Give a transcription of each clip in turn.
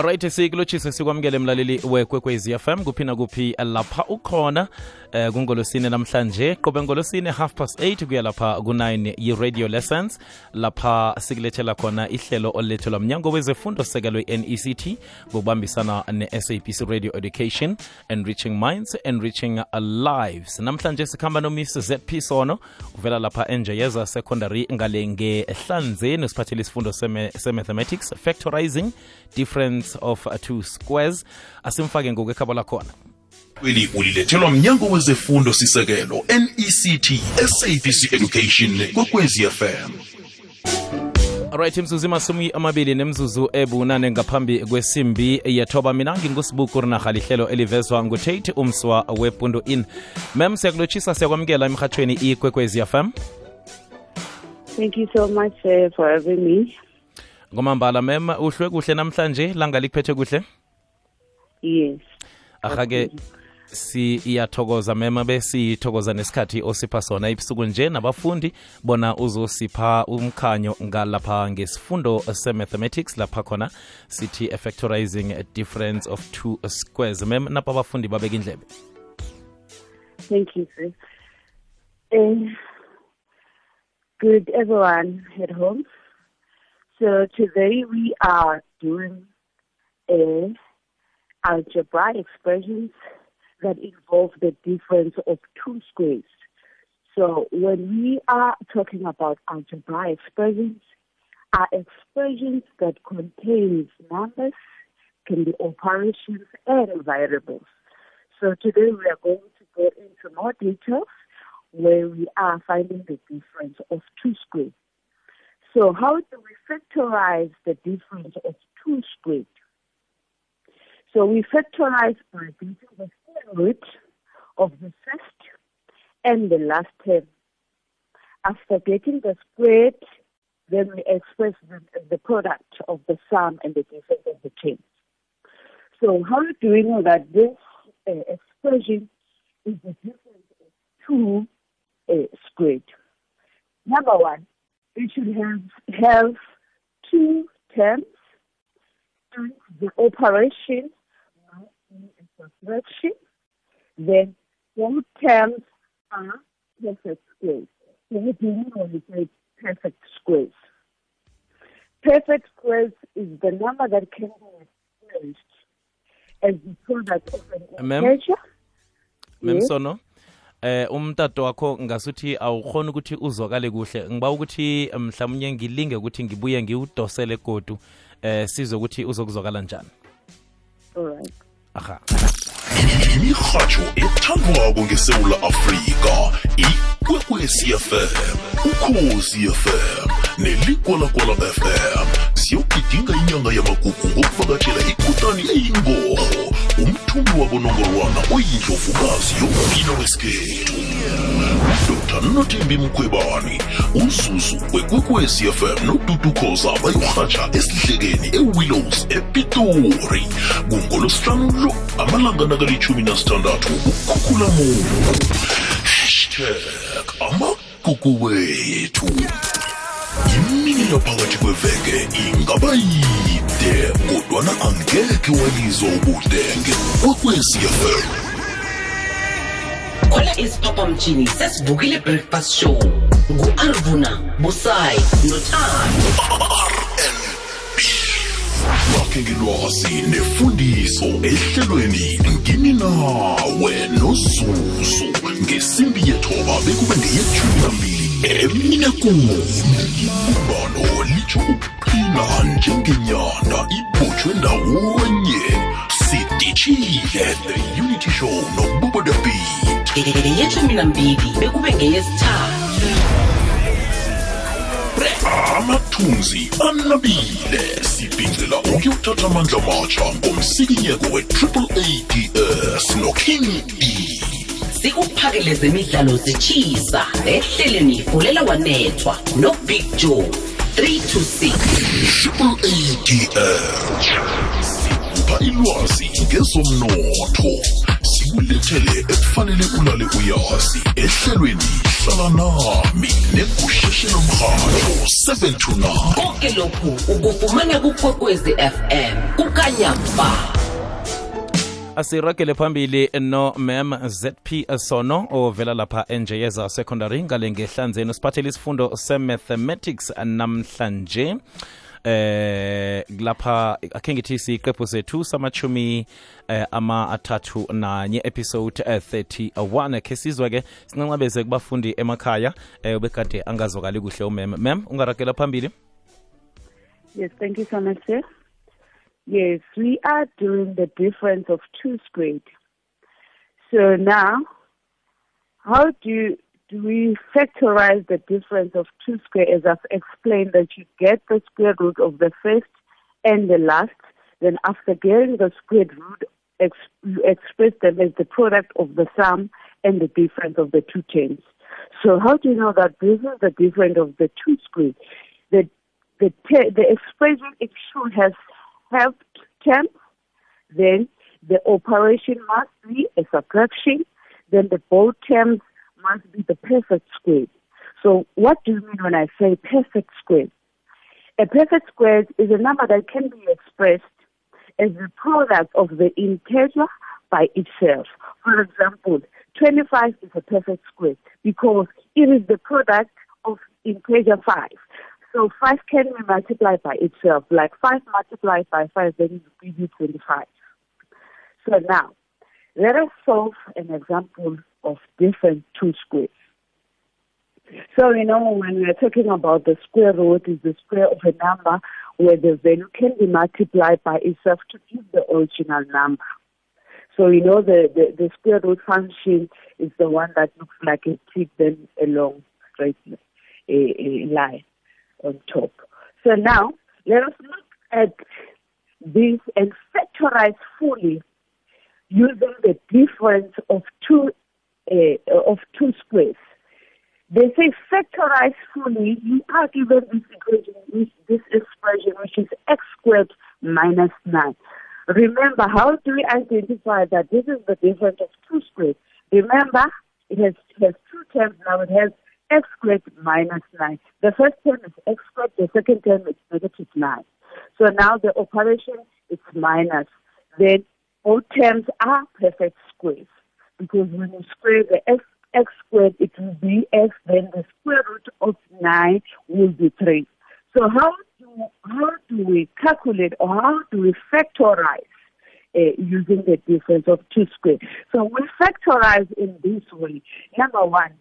right sikulotshise sikwamukele mlaleli wekwekwezi fm kuphi nakuphi lapha ukhona eh kungolosine namhlanje qobe ngolosine half past 8 kuya lapha ku-9 yi-radio lessons. Lapha sikulethela khona ihlelo olulethelwa mnyango wezefundo sekelo i-nect ngokubambisana ne-sabc radio education enriching minds enriching lives. Namhlanje sikhamba nomiss zp sono uvela lapha enjeyeza secondary ngale ngehlanzeni siphathele isifundo se-mathematics factorizing factorizing difference of two squares. Asimfake ngokwekhabo lakhona. Eli ulilethelwa mnyango wezefundo sisekelo nect sabc education kokwezi fm right imzuzu imasumi amabili nemzuzu ebunane ngaphambi kwesimbi yethoba. Mina ngingusibuku rinarha lihlelo elivezwa ngutate umswa wepundo in mem siyakulotshisa siyakwamukela emhatshweni ikwekwezi fm Thank you so much uh, for having me. Ngomambala mem uhlwe kuhle namhlanje langa likuphethe kuhle Yes. ahake siyathokoza mema besiyithokoza nesikhathi osipha sona ibusuku nje nabafundi bona uzosipha umkhanyo ngalapha ngesifundo se-mathematics lapha khona sithi factorizing a difference of two squares mem napha abafundi babeka indlebe Thank you, sir. Uh, good everyone at home. So today we are doing algebra expressions that involve the difference of two squares. So when we are talking about algebra expressions, are expressions that contains numbers, can be operations and variables. So today we are going to go into more details where we are finding the difference of two squares. So how do we factorize the difference of two squared? So we factorize by getting the square root of the first and the last term. After getting the squared, then we express the, the product of the sum and the difference of the terms. So how do we know that this uh, expression is the difference of two uh, squared? Number one, we should have have two terms and the operation subtraction. Then both terms are perfect squares. So what do we when we say perfect squares? Perfect squares is the number that can be expressed as the product of an integer. mem Yes. sono eh umtato wakho ngasuthi awukhona ukuthi uzwakale kuhle. Ngiba ukuthi mhlawumnye ngilinge ukuthi ngibuye ngiwudosele godu eh sizwe ukuthi uzokuzwakala njani. Alright aha. Imirhatsho ethandwako ngesewula afrika ikwekwezi fm ukhozi fm neligwalagwala fm siyogidinga inyanga yamagugu ngokuvakatshela ikutani eyingoho umthumbi wabonongorwana oyindlovukazi yombina wesikhethu. Dr nothembi mkhwebani uzuzu wekwekwezi fm bayohatsha bayorhatsha esidlekeni ewillows epitori. Kungolosihlanu lo amalanga nakalitshumi nasithandathu ukhukhulamungu hashtag amagugu wethu imini yaphakathi kweveke ingaba yide kodwana angekhe walizwa ubudenge kwekwezi-fm khwela isiphaphamtshini sesivukile breakfast show. Ngu-arvuna busayi nothando wakhe ngelwazi nefundiso ehlelweni ngini nawe nozuzu ngesimbi yethoba bekube ngeyethumi nambili emine kumi umbano litsho ukuqina njengenyanda ibotshwe ndawonye sidishile the unity show nobubo the beat yethumi nambili bekube ngeyesithathu amathunzi anabile sibhincela ukuyothatha amandla matsha ngomsikinyeko we-triple ads noking e sikuphakele zemidlalo zitshisa ehleleni fulela wanethwa nobig joe 326 triple ads sikupha ilwazi ngezomnotho. Sikulethele ekufanele ulale uyazi. Ehlelweni hlala nami negusheshelo mrhatho 7 to 9 konke lokhu ukufumana kukwekwezi fm kuka kukhanya ba asiragele phambili no mam zp sono ovela lapha enjeyeza secondary ngale ngehlanzeni siphathele isifundo se-mathematics namhlanje. Eh lapha akhe ngithi siqephu sethu samachumi eh, ama athathu nanye episode eh, 31 khe sizwe ke sincancabeze kubafundi emakhaya eh ubekade angazwakali kuhle umem mem ungaragela phambili? Yes, thank you so much, sir. Yes, we are doing the difference of two squared. So now, how do do we factorize the difference of two squared? As I've explained, that you get the square root of the first and the last. Then, after getting the square root, ex, you express them as the product of the sum and the difference of the two terms. So, how do you know that this is the difference of the two squared? The the the expression it should has have terms, then the operation must be a subtraction, then the both terms must be the perfect square. So what do you mean when I say perfect square? A perfect square is a number that can be expressed as the product of the integer by itself. For example, 25 is a perfect square because it is the product of integer 5. So 5 can be multiplied by itself. Like 5 multiplied by 5, then it will give you 25. So now, let us solve an example of different two squares. So, you know, when we're talking about the square root is the square of a number where the value can be multiplied by itself to give the original number. So, you know, the, the, the square root function is the one that looks like a tick, then a long straight a, a line on top. So now, let us look at this and factorize fully using the difference of two uh, of two squares. They say factorize fully. You are given this equation, which, this expression, which is x squared minus nine. Remember, how do we identify that this is the difference of two squares? Remember, it has, it has two terms now. It has x squared minus 9. The first term is x squared, the second term is negative 9. So now the operation is minus. Then both terms are perfect squares because when you square the x, x squared, it will be x, then the square root of 9 will be 3. So how do, how do we calculate or how do we factorize uh, using the difference of two squares? So we factorize in this way. Number one,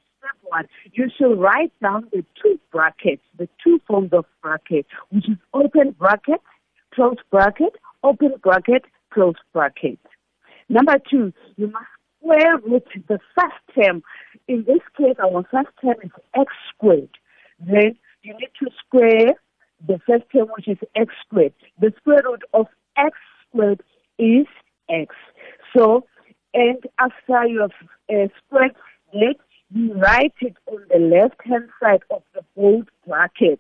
one, you should write down the two brackets, the two forms of bracket, which is open bracket, close bracket, open bracket, close bracket. Number two, you must square root the first term. In this case, our first term is x squared. Then you need to square the first term, which is x squared. The square root of x squared is x. So, and after you have uh, squared it, you write it on the left hand side of the bold bracket,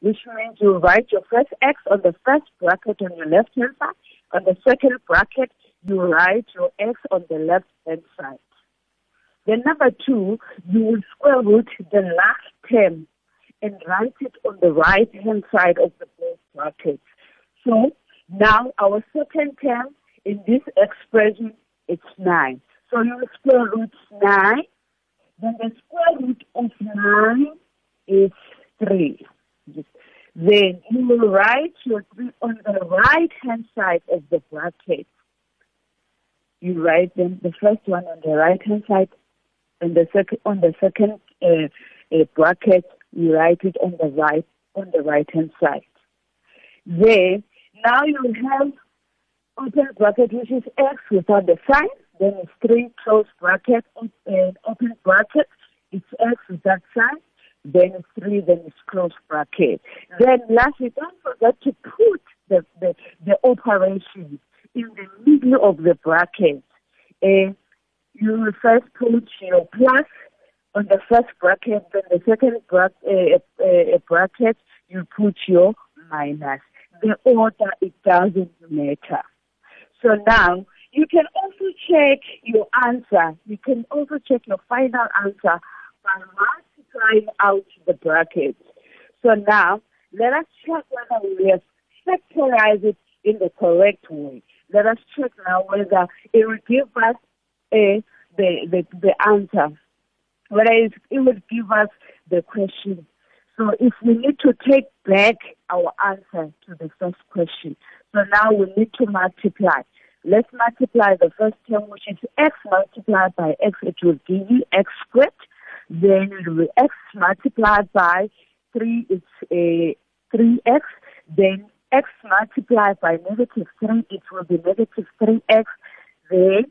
which means you write your first x on the first bracket on your left hand side. On the second bracket, you write your x on the left hand side. Then number two, you will square root the last term and write it on the right hand side of the bold bracket. So now our second term in this expression is nine. So you square root nine then the square root of 9 is 3. Then you will write your 3 on the right hand side of the bracket. You write them, the first one on the right hand side, and the second on the second uh, uh, bracket, you write it on the right on the right hand side. Then now you have open bracket which is x without the sign then it's three close bracket, and open bracket, it's X that sign, then it's three, then it's close bracket. Then lastly, don't forget to put the, the, the operation in the middle of the bracket. Uh, you will first put your plus on the first bracket, then the second bra- uh, uh, bracket, you put your minus. The order, it doesn't matter. So now, you can also check your answer. You can also check your final answer by multiplying out the brackets. So now, let us check whether we have factorized it in the correct way. Let us check now whether it will give us a, the, the, the answer, whether it, it will give us the question. So if we need to take back our answer to the first question, so now we need to multiply. Let's multiply the first term, which is x multiplied by x. It will give you x squared. Then it will be x multiplied by 3, it's a 3x. Then x multiplied by negative 3, it will be negative 3x. Then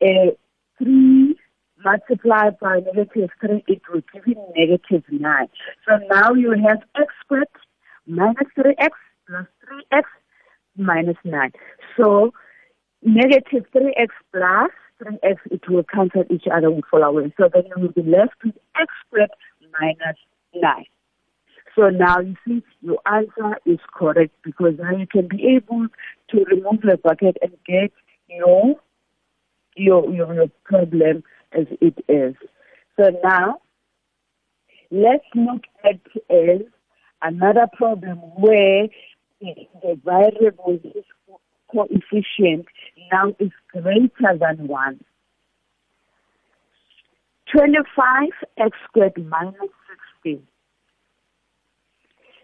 uh, 3 multiplied by negative 3, it will give you negative 9. So now you have x squared minus 3x plus 3x minus 9. So negative 3x plus 3x, it will cancel each other will fall away. So then you will be left with x squared minus 9. So now you see your answer is correct because now you can be able to remove the bucket and get your your your, your problem as it is. So now let's look at uh, another problem where the variable is coefficient now is greater than 1. 25x squared minus 16.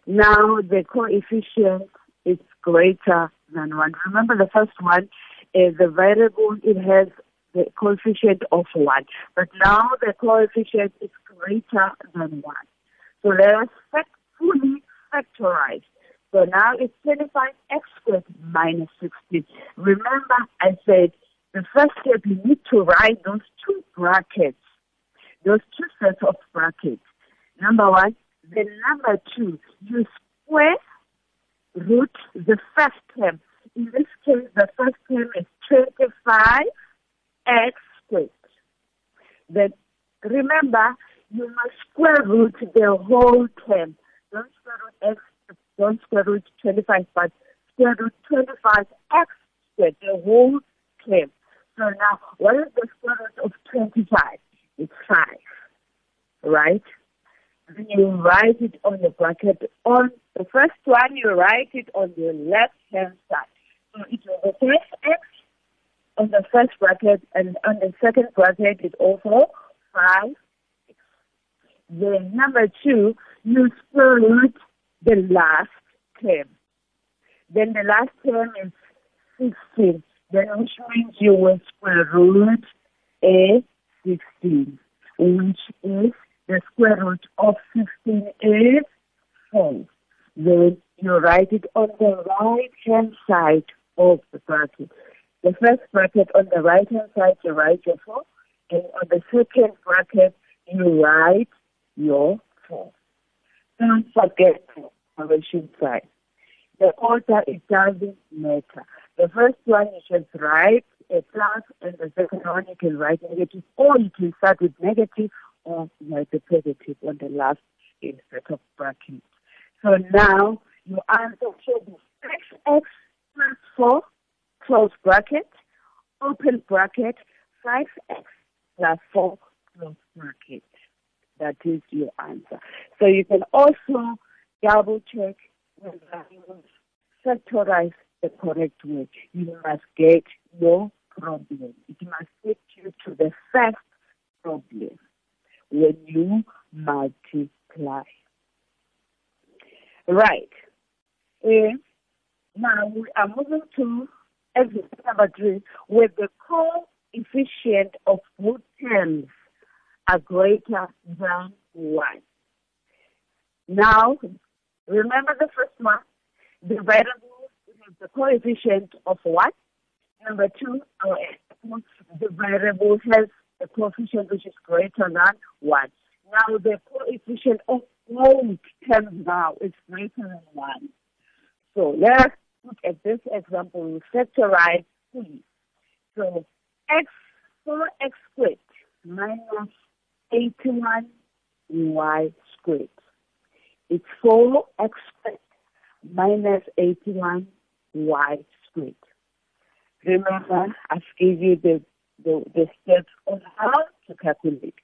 Now the coefficient is greater than 1. Remember the first one, uh, the variable, it has the coefficient of 1. But now the coefficient is greater than 1. So let us fully factorize. So now it's 25x squared minus 16. Remember I said the first step you need to write those two brackets, those two sets of brackets. Number one, then number two, you square root the first term. In this case, the first term is 25x squared. Then remember, you must square root the whole term. Don't square root x, don't square root 25, but square root 25x squared, the whole term. So now, what is the square root of 25? It's 5, right? Then you write it on the bracket. On the first one, you write it on the left hand side. So it will be first x on the first bracket, and on the second bracket, it's also 5 then number two, you square root the last term. Then the last term is 16. Then which means you will square root a 16, which is the square root of 16 is 4. Then you write it on the right hand side of the bracket. The first bracket on the right hand side, you write your 4. And on the second bracket, you write your 4. Don't forget correction sign. The order, it doesn't matter. The first one you should write a plus, and the second one you can write negative, or you can start with negative or write the positive on the last instead of bracket. So now your answer should be 6x plus 4, close bracket, open bracket, 5x plus 4, close bracket. That is your answer. So you can also double check whether you factorize the correct way. You must get your problem. It must take you to the first problem when you multiply. Right. Uh, now we are moving to exercise number three, where the coefficient of both terms are greater than 1. Now, remember the first one, the variable is the coefficient of what? Number two, the variable has a coefficient which is greater than 1. Now, the coefficient of both terms now is greater than 1. So, let's look at this example. We factorize please. So, x, 4x squared minus 81 y squared. It's 4x squared minus 81 y squared. Remember, I've gave you the, the, the steps on how to calculate.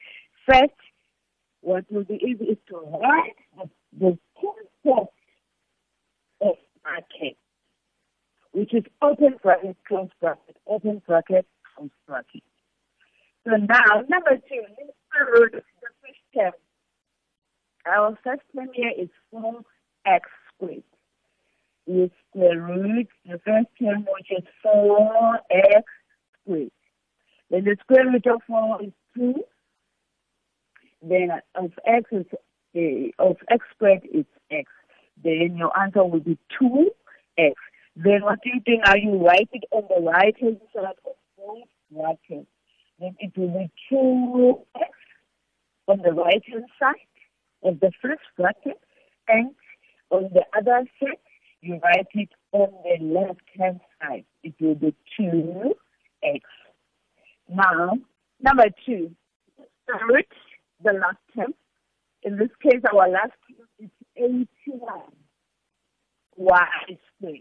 First, what will be easy is to write the, the steps of bracket. which is open bracket, close bracket, open bracket, close bracket. So now, number two, let's start with the first. Our first term is 4x squared. It's the root, the first term, which is 4x squared. Then the square root of 4 is 2. Then of x is uh, of x squared is x. Then your answer will be 2x. Then what do you think? Are you write it on the right hand side of both brackets? Then it will be 2x on the right hand side of the first bracket, and on the other side, you write it on the left hand side. It will be 2x. Now, number two, root the last term. In this case, our last term is 81 y squared.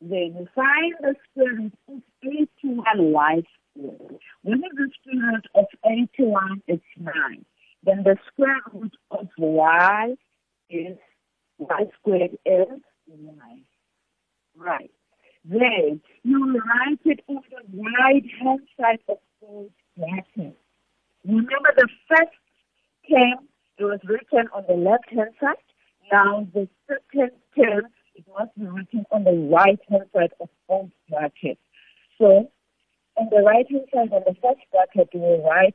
Then find the square root of 81 y squared. When is the square root of 81? It's 9. Then the square root of y is y squared is 9. Right. Then you write it on the right hand side of those brackets. Remember the first term, it was written on the left hand side. Now the second term, it must be written on the right hand side of both brackets. So on the right hand side, on the first bracket, will write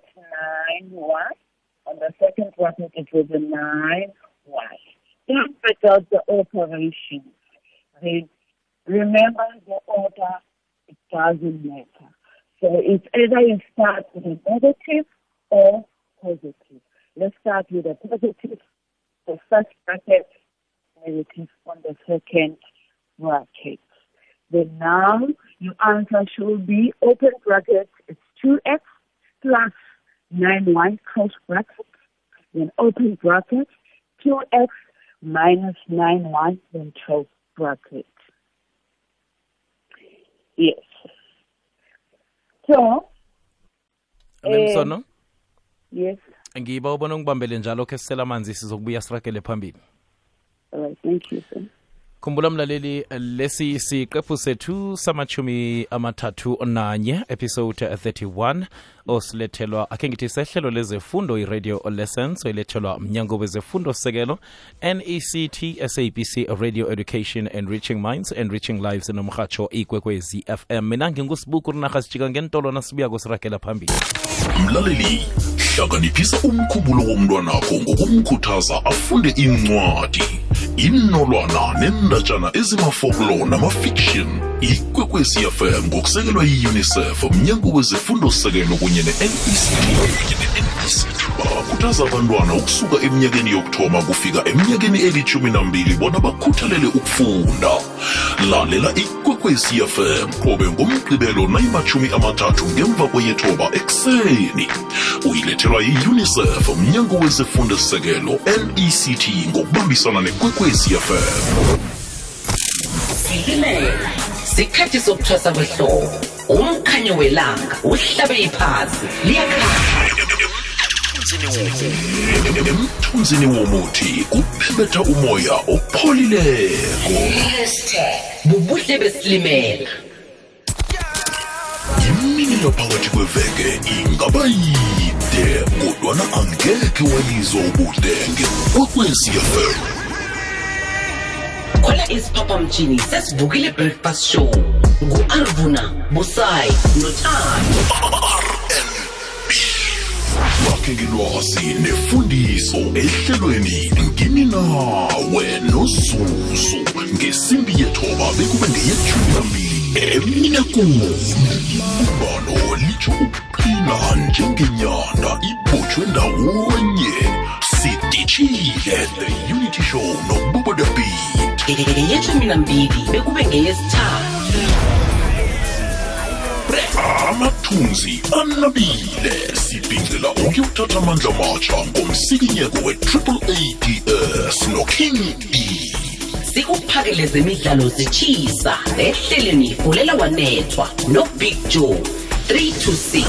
9y. On the second bracket, it was a 9y. Don't the operations. Then remember the order, it doesn't matter. So it's either you start with a negative or positive. Let's start with a positive. The first bracket, negative on the second bracket. Then now your answer should be open bracket, it's 2x plus 9y close bracket. Then open bracket, 2x minus 9y then close bracket. Yes. So, lemsono yes. ngiba ubona ungibambele njalo khe sisela amanzi sizokubuya siragele phambili All right, thank you, sir. Khumbula mlaleli lesi siqephu sethu samachumi amathathu nanye episode 31 osilethelwa akhe ngithi sehlelo lezefundo i-radio lessons oyilethelwa mnyango wezefundo sekelo nect sabc radio education and enriching minds and reaching lives nomrhatsho ikwekwezi fm mina ngingusibuku rinarha sijika ngentolo nasibuya siragela phambili. Mlaleli hlakaniphisa umkhumbulo womntwanakho ngokumkhuthaza afunde incwadi. Inolwana nendatshana ezimafoklo namafiction ikwekwezi fm ngokusekelwa yi-unicef mnyango wezefundo sekelo kunye ne-nect bakhuthaza abantwana ukusuka eminyakeni yokuthoma kufika eminyakeni elithumi nambili bona bakhuthalele ukufunda. Lalela ikwekwecfm qobe ngomgqibelo nayimachumi amathathu ngemva kweyethoba ekuseni. Uyilethelwa yi-unicef mnyango wezefundo sekelo nect ngokubambisana nekwekwecfm sikhathi sokuthwasa kwehlobo. Umkhanyo welanga uhlabe iphasi liyakhanya emthunzini womuthi kuphebetha umoya opholileko. Bubuhle besilimela. Imini yaphakathi kweveke ingaba yide kodwana angekhe wayizwa ubude ngekwekwezi fm khona isiphaphamtshini sesivukile breakfast show ngu-arvuna busayi nothando wakhe ngelwazi nefundiso ehlelweni ngini nawe nozuzu. Ngesimbi yethoba bekube ngeyethumi nambili emine kumi umbalo litsho ukuqina njengenyanda ibotshwe ndawonye. Sidishile the unity show nobubo the beat yethumi nambili bekube ngeyesithathu amathunzi anabile. Sibhincela ukuyothatha amandla matsha ngomsikinyeko we-triple ads noking e sikuphakele zemidlalo zitshisa ehleleni fulela wanethwa nobig joe 326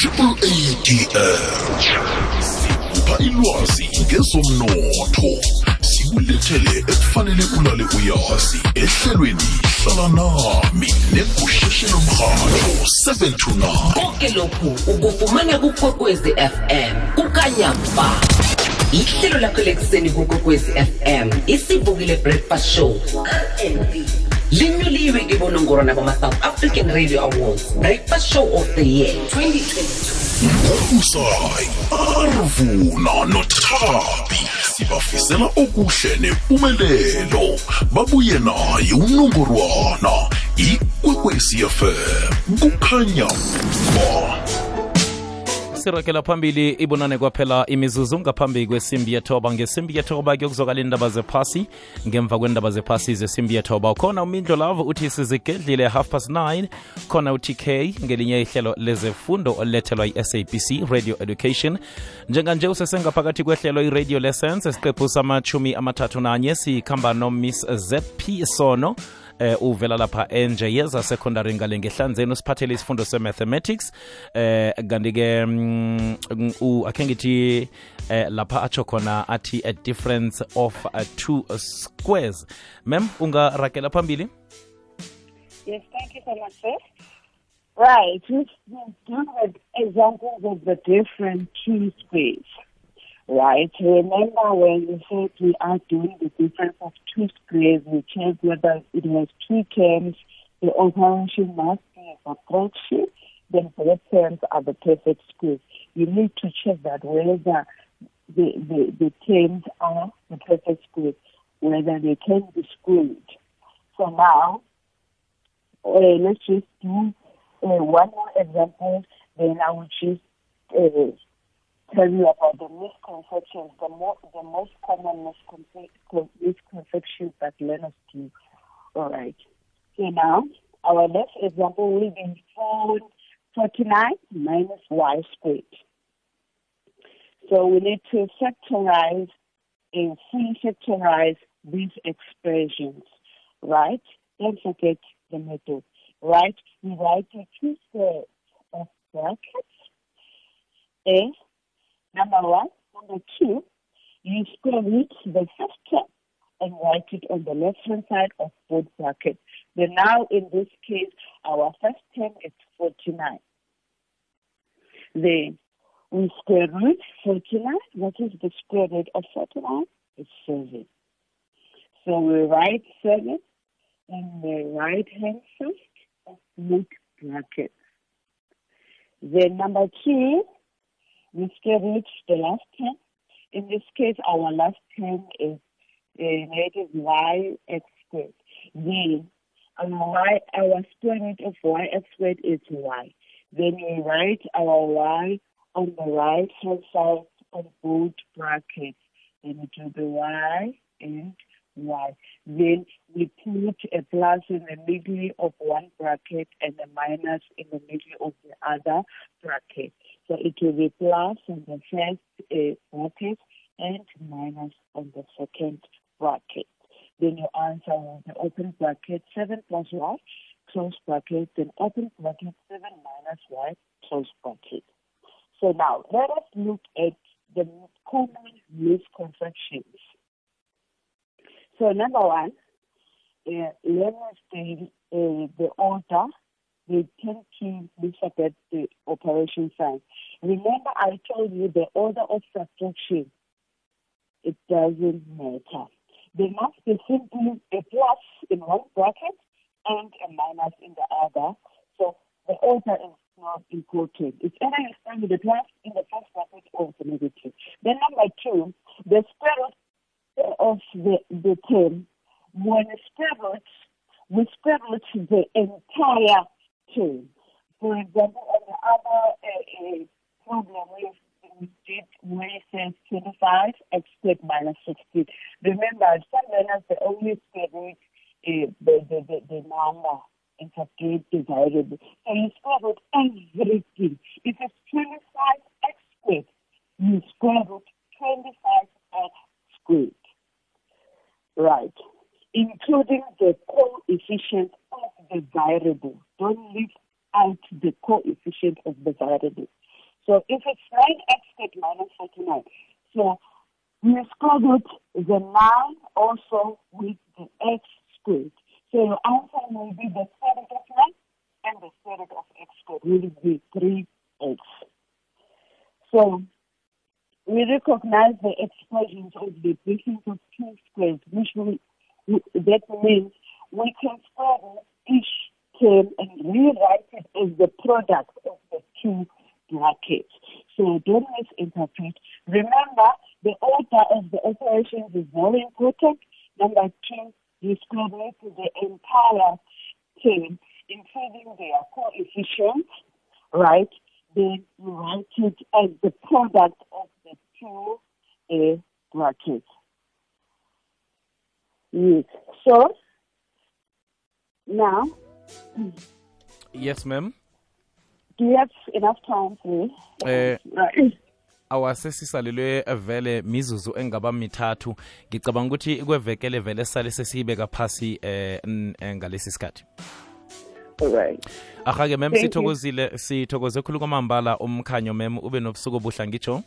triple adr sikupha ilwazi ngezomnotho sikulethele ekufanele ulale uyazi. Ehlelweni hlala nami negusheshelo mrhatho 7 to 9 konke lokhu ukufumana kukwekwezi fm kukanyamba ihlelo lakho lekuseni kukwekwezi fm isivukile breakfast show rnb linyuliwe kibonongorwana bama-south african radio awards breakfast show of the year 2022 usayi arvuna nothabi sibafisela okuhle nempumelelo babuye naye unongorwana ikwekwecfm kukhanya. ba sirakela phambili ibonane kwaphela imizuzu ngaphambi kwesimbi yethoba. Ngesimbi yethoba kuyokuzwakala indaba zephasi. Ngemva kwendaba zephasi zesimbi yethoba khona umindlo lavo uthi sizigedlile half past 9 khona utk ngelinye ihlelo lezefundo olethelwa yi-sabc radio education. Njenganje usesengaphakathi kwehlelo i-radio lessons esiqephu samachumi amathathu nanye sikhamba nomiss zp sono eh uvela lapha enje yeza secondary ngale ngehlanzeni usiphathele isifundo se-mathematics eh kanti-ke mm, akhe ngithi eh lapha atsho khona athi a difference of uh, two squares mem ungarakela phambili Yes, thank you so much, sir. Right, examples of the different two squares. Right, remember when we said we are doing the difference of two squares, we check whether it has two terms, the operation must be a subtraction, then both terms are the perfect squares. You need to check that whether the, the, the terms are the perfect squares, whether they can be squared. So now, uh, let's just do uh, one more example, then I will just uh, tell you about the misconceptions, the, mo- the most common misconce- misconceptions that learners do. All right. So now, our next example will be 4, 49 minus y squared. So we need to factorize and fully factorize these expressions, right? Don't forget the method, right? We write the two squares of brackets. A, number one. Number two, you square root the first term and write it on the left-hand side of both brackets. Then now, in this case, our first term is 49. Then we square root 49. What is the square root of 49? It's 7. So we write 7 in the right hand side of both brackets. Then number two, root the last term. In this case, our last term is uh, negative y x squared. Then our y, our square root of y x squared is y. Then we write our y on the right hand side of both brackets. Then we do the y and y. Then we put a plus in the middle of one bracket and a minus in the middle of the other bracket. So it will be plus on the first uh, bracket and minus on the second bracket. Then you answer with the open bracket 7 plus y, close bracket, then open bracket 7 minus y, close bracket. So now let us look at the common misconceptions. So number one, uh, learners they uh, the order they tend to misforget the operation sign. Remember, I told you the order of subtraction. It doesn't matter. There must be simply a plus in one bracket and a minus in the other. So the order is not important. It's either you start with the plus in the first bracket or the negative. Then number two, the square root of the, the term, we root the entire term. For example, on the other uh, uh, problem we, did where it says 25 x squared minus 16. Remember, some learners, they square root uh, the, the, the, the number forget the variable. So you square root everything. If it's 25 x squared, you square root 25 x squared. Right. Including the coefficient of the variable. Don't leave out the coefficient of the variable. So if it's 9x squared minus 49, so we square root the 9 also with the x squared. So your answer will be the square root of 9 and the square root of x squared will be 3x. So we recognize the expressions of the difference of two squares, which will, that means we can square each term and rewrite it as the product of the two brackets. So don't misinterpret. Remember, the order of the operations is very important. Number two, you root the entire term, including their coefficients, right? Then you write it as the product of the two uh, brackets. Yes. So now, yes ma'am do you have enough time for Eh, right. awasesisalelwe vele mizuzu engaba mithathu ngicabanga ukuthi kwevekele vele sisale sesiyibeka phasi eh, n- eh, ngalesi sikhathi All right. ahake mem Thank you. sithokozile sithokoze khulu kwamambala umkhanyo mem ube nobusuku obuhla ngitsho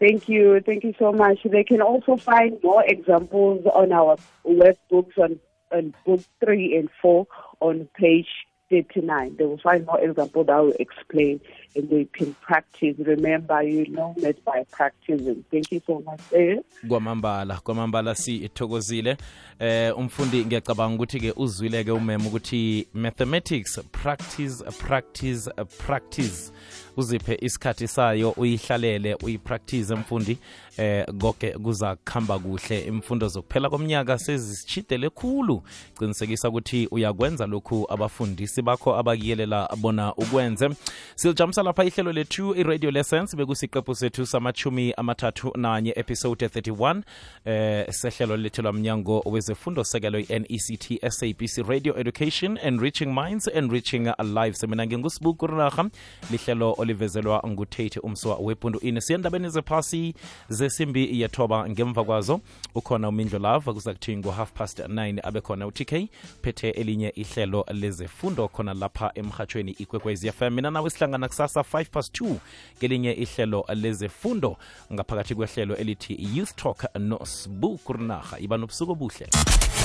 Thank you. Thank you so much. They can also find more examples on our workbooks on, on book three and four on page 39. They will find more examples that will explain and they can practice. Remember, you know it by practicing. Thank you so much. Eh? kwamambala kwamambala sithokozile eh umfundi ngiyacabanga ukuthi ke uzwile ke umema ukuthi mathematics practice practice practice uziphe isikhathi sayo uyihlalele uyipractice mfundi eh konke kuza kuhamba kuhle imfundo zokuphela komnyaka sezisishidele khulu qinisekisa ukuthi uyakwenza lokhu abafundisi bakho abakuyelela bona ukwenze silijamisa lapha ihlelo lethu i-radio lessons bekusiqephu sethu samachumi amathathu nanye episode 31 eh sehlelo lethelwa mnyango wezefundo sekelo i-nect sabc radio education enriching minds enriching lives. Mina ngingusibuku rinarha lihlelo olivezelwa ngutate umswa wepundu ini siyendabeni zephasi zesimbi yethoba. Ngemva kwazo ukhona umindlo lava kuza kuthi ngo-half past 9 abekhona utk phethe elinye ihlelo lezefundo khona lapha emhatshweni ikwekwezi fm mina nawe sihlangana kusasa 5 past 2 kelinye ihlelo lezefundo ngaphakathi kwehlelo elithi youth talk nosbu kurnaha iba nobusuku obuhle.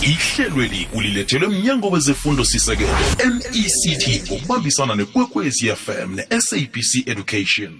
Ihlelweli ulilethelwe mnyango wezefundo sisekelo-mect ngokubambisana nekwekwezi fm ne-sabc education